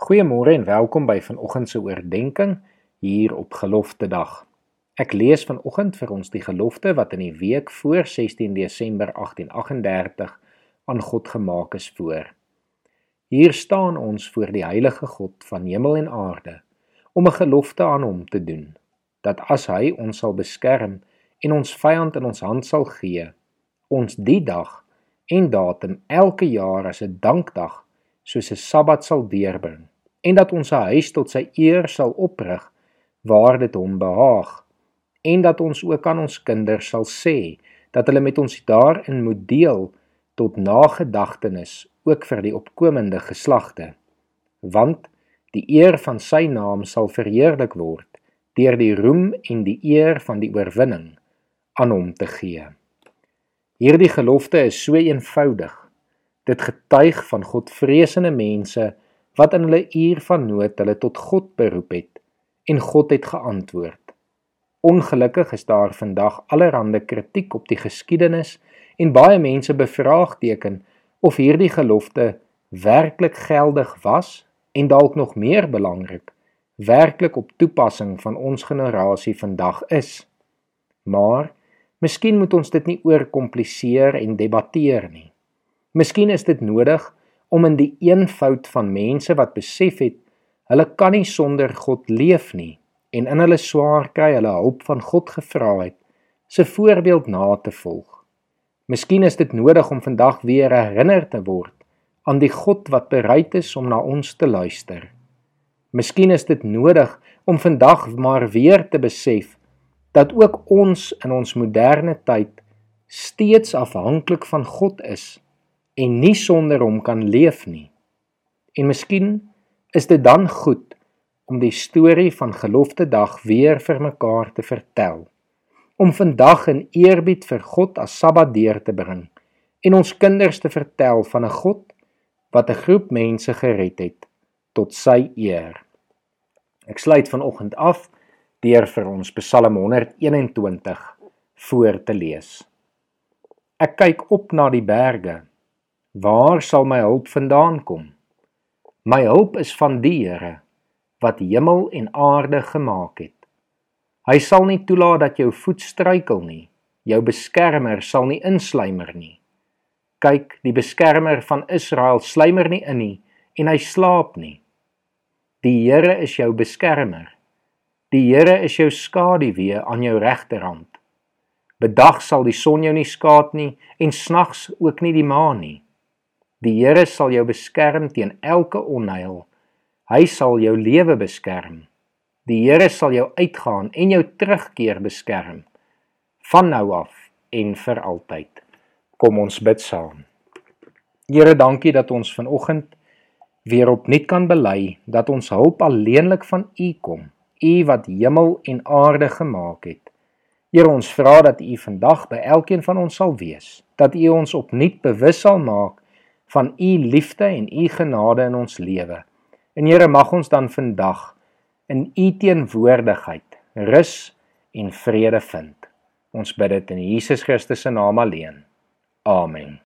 Goeiemôre en welkom by vanoggend se oordeenking hier op Gelofte Dag. Ek lees vanoggend vir ons die gelofte wat in die week voor 16 Desember 1838 aan God gemaak is voor. Hier staan ons voor die heilige God van hemel en aarde om 'n gelofte aan hom te doen dat as hy ons sal beskerm en ons vyand in ons hand sal gee, ons die dag en datum elke jaar as 'n dankdag soos 'n Sabbat sal deurbring en dat ons 'n huis tot sy eer sal oprig waar dit hom behaag. En dat ons ook aan ons kinders sal sê dat hulle met ons daarin moet deel tot nagedagtenis ook vir die opkomende geslagte. Want die eer van sy naam sal verheerlik word deur die roem en die eer van die oorwinning aan hom te gee. Hierdie gelofte is so eenvoudig. Dit getuig van godvreesende mense wat in hulle uur van nood hulle tot God beroep het en God het geantwoord. Ongelukkig is daar vandag allerlei kritiek op die geskiedenis en baie mense bevraagteken of hierdie gelofte werklik geldig was en dalk nog meer belangrik werklik op toepassing van ons generasie vandag is. Maar miskien moet ons dit nie oorkompliseer en debatteer nie. Miskien is dit nodig om in die eenvoud van mense wat besef het hulle kan nie sonder God leef nie en in hulle swaar kry hulle hulp van God gevra het se voorbeeld na te volg. Miskien is dit nodig om vandag weer herinner te word aan die God wat bereid is om na ons te luister. Miskien is dit nodig om vandag maar weer te besef dat ook ons in ons moderne tyd steeds afhanklik van God is en nie sonder hom kan leef nie. En miskien is dit dan goed om die storie van gelofte dag weer vir mekaar te vertel. Om vandag in eerbied vir God as Sabbat deur te bring en ons kinders te vertel van 'n God wat 'n groep mense gered het tot sy eer. Ek sluit vanoggend af deur vir ons Psalm 121 voor te lees. Ek kyk op na die berge Waar sal my hulp vandaan kom? My hulp is van die Here wat hemel en aarde gemaak het. Hy sal nie toelaat dat jou voet struikel nie. Jou beskermer sal nie insluimer nie. Kyk, die beskermer van Israel sluimer nie in nie en hy slaap nie. Die Here is jou beskermer. Die Here is jou skaduwee aan jou regterhand. Bedag sal die son jou nie skaad nie en snags ook nie die maan nie. Die Here sal jou beskerm teen elke onheil. Hy sal jou lewe beskerm. Die Here sal jou uitgaan en jou terugkeer beskerm van nou af en vir altyd. Kom ons bid saam. Here, dankie dat ons vanoggend weer opnuut kan bely dat ons hulp alleenlik van U kom. U wat hemel en aarde gemaak het. Here, ons vra dat U vandag by elkeen van ons sal wees, dat U ons opnuut bewus sal maak van u liefde en u genade in ons lewe. En Here mag ons dan vandag in u teenwoordigheid rus en vrede vind. Ons bid dit in Jesus Christus se naam alleen. Amen.